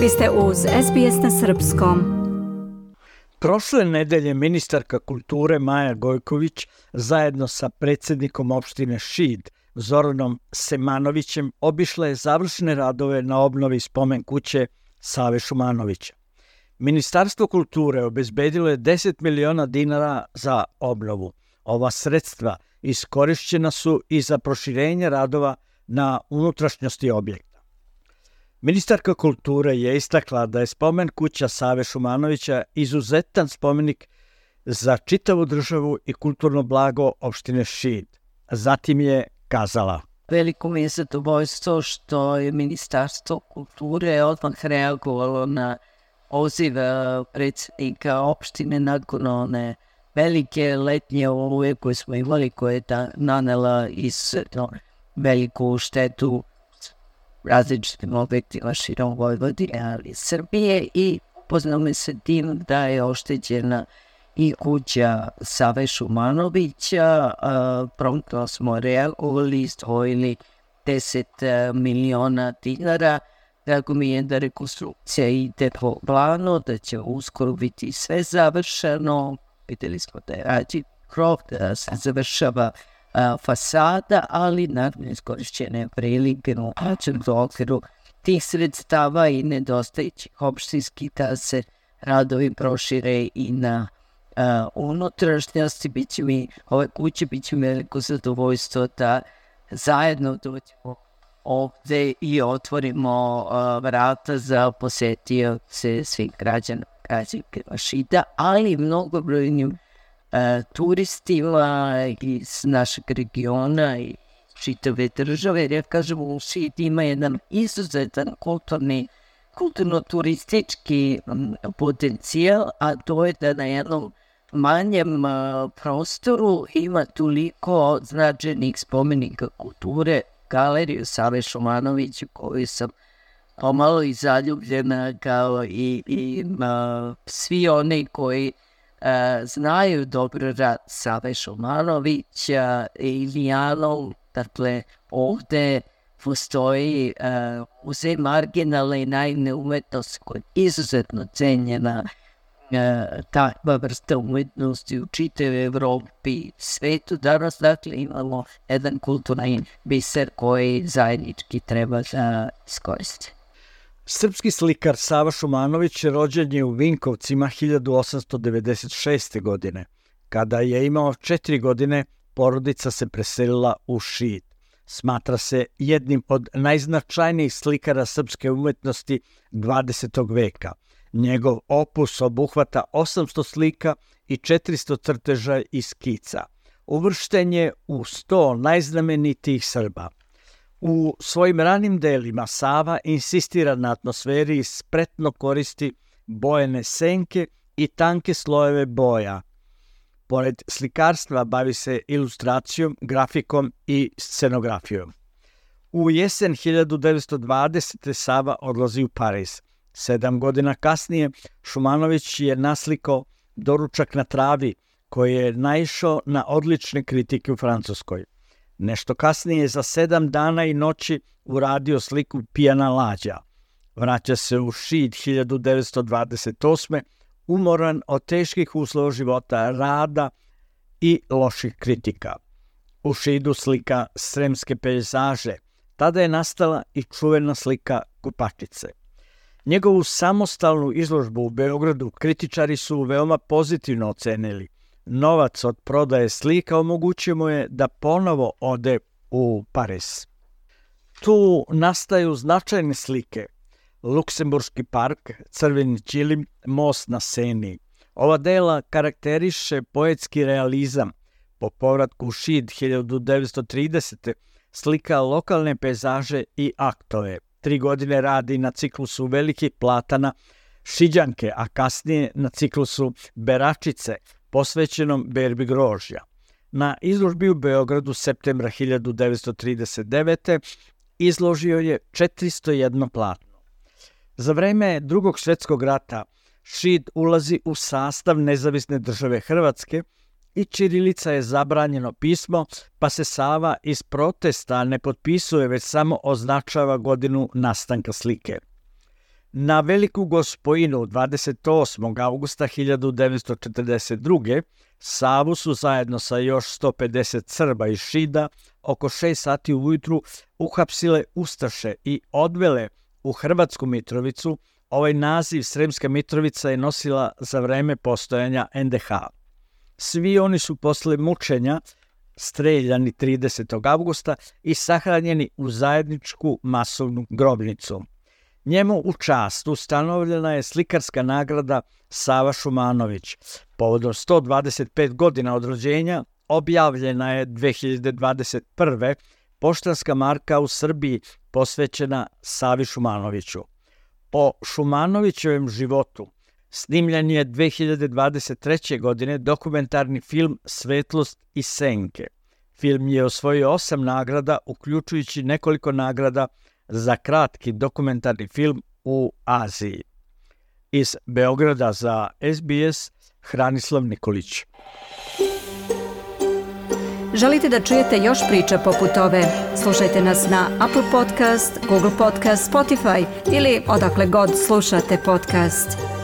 Vi ste uz SBS na Srpskom. Prošle nedelje ministarka kulture Maja Gojković zajedno sa predsednikom opštine Šid Zoranom Semanovićem obišla je završne radove na obnovi spomen kuće Save Šumanovića. Ministarstvo kulture obezbedilo je 10 miliona dinara za obnovu. Ova sredstva iskorišćena su i za proširenje radova na unutrašnjosti objekta. Ministarka kulture je istakla da je spomen kuća Save Šumanovića izuzetan spomenik za čitavu državu i kulturno blago opštine Šid. Zatim je kazala. Veliko mi je zadovoljstvo što je Ministarstvo kulture odmah reagovalo na oziv predsednika opštine nakon one velike letnje oluje koje smo imali, koje je ta nanela izuzetno veliku štetu različitim objektima širom Vojvodine, ali Srbije i upoznao me se tim da je oštećena i kuća Save Šumanovića. Promptno smo reagovali, stvojili 10 miliona dinara. Drago mi je da rekonstrukcija ide po planu, da će uskoro biti sve završeno. Videli smo da je rađi krov, da se završava a, fasada, ali naravno iskorišćene prilike u okviru tih sredstava i nedostajućih opštinskih da se radovi prošire i na uh, unutrašnjosti, bit će mi, ove kuće, bit će mi veliko zadovoljstvo da zajedno dođemo ovde i otvorimo uh, vrata za posetioce svih građana građanke Vašida, ali mnogo brojnim uh, turistima iz našeg regiona i čitave države, jer ja kažem u ima jedan izuzetan kulturni kulturno-turistički potencijal, a to je da na jednom manjem prostoru ima toliko značajnih spomenika kulture, galeriju Save Šumanovića koju sam pomalo i zaljubljena kao i, i a, svi oni koji znaju dobro rad Save Šumanovića i Lijanov, dakle ovde postoji uh, muzej marginalne i naivne umetnosti koja je izuzetno cenjena E, takva vrsta umetnosti u čitave Evropi, svetu. Danas, dakle, imamo jedan kulturni biser koji zajednički treba da iskoriste. Srpski slikar Sava Šumanović rođen je u Vinkovcima 1896. godine. Kada je imao četiri godine, porodica se preselila u Šid. Smatra se jednim od najznačajnijih slikara srpske umetnosti 20. veka – Njegov opus obuhvata 800 slika i 400 crteža i skica. Uvršten je u 100 najznamenitijih Srba. U svojim ranim delima Sava insistira na atmosferi i spretno koristi bojene senke i tanke slojeve boja. Pored slikarstva bavi se ilustracijom, grafikom i scenografijom. U jesen 1920. Sava odlazi u Pariz – Sedam godina kasnije Šumanović je naslikao Doručak na travi, koji je naišao na odlične kritike u Francuskoj. Nešto kasnije za sedam dana i noći uradio sliku Pijana lađa. Vraća se u Šid 1928. umoran od teških uslova života, rada i loših kritika. U Šidu slika sremske pejzaže. Tada je nastala i čuvena slika Kupačice. Njegovu samostalnu izložbu u Beogradu kritičari su veoma pozitivno ocenili. Novac od prodaje slika omogućio mu je da ponovo ode u Pariz. Tu nastaju značajne slike. Luksemburški park, Crveni čilim, Most na Seni. Ova dela karakteriše poetski realizam. Po povratku u Šid 1930. slika lokalne pejzaže i aktove – tri godine radi na ciklusu velikih platana Šiđanke, a kasnije na ciklusu Beračice, posvećenom berbi grožja. Na izložbi u Beogradu septembra 1939. izložio je 401 platno. Za vreme drugog svetskog rata Šid ulazi u sastav nezavisne države Hrvatske – i Čirilica je zabranjeno pismo, pa se Sava iz protesta ne potpisuje, već samo označava godinu nastanka slike. Na Veliku gospojinu 28. augusta 1942. Savu su zajedno sa još 150 Srba i Šida oko 6 sati ujutru uhapsile Ustaše i odvele u Hrvatsku Mitrovicu. Ovaj naziv Sremska Mitrovica je nosila za vreme postojanja NDH. Svi oni su posle mučenja streljani 30. augusta i sahranjeni u zajedničku masovnu grobnicu. Njemu u čast ustanovljena je slikarska nagrada Sava Šumanović. Povodom 125 godina od rođenja objavljena je 2021. poštanska marka u Srbiji posvećena Savi Šumanoviću. O Šumanovićevom životu snimljen je 2023. godine dokumentarni film Svetlost i senke. Film je osvojio osam nagrada, uključujući nekoliko nagrada za kratki dokumentarni film u Aziji. Iz Beograda za SBS Hranislav Nikolić. Želite da čujete još priča poput ove? Slušajte nas na Apple Podcast, Google Podcast, Spotify ili odakle god slušate podcast.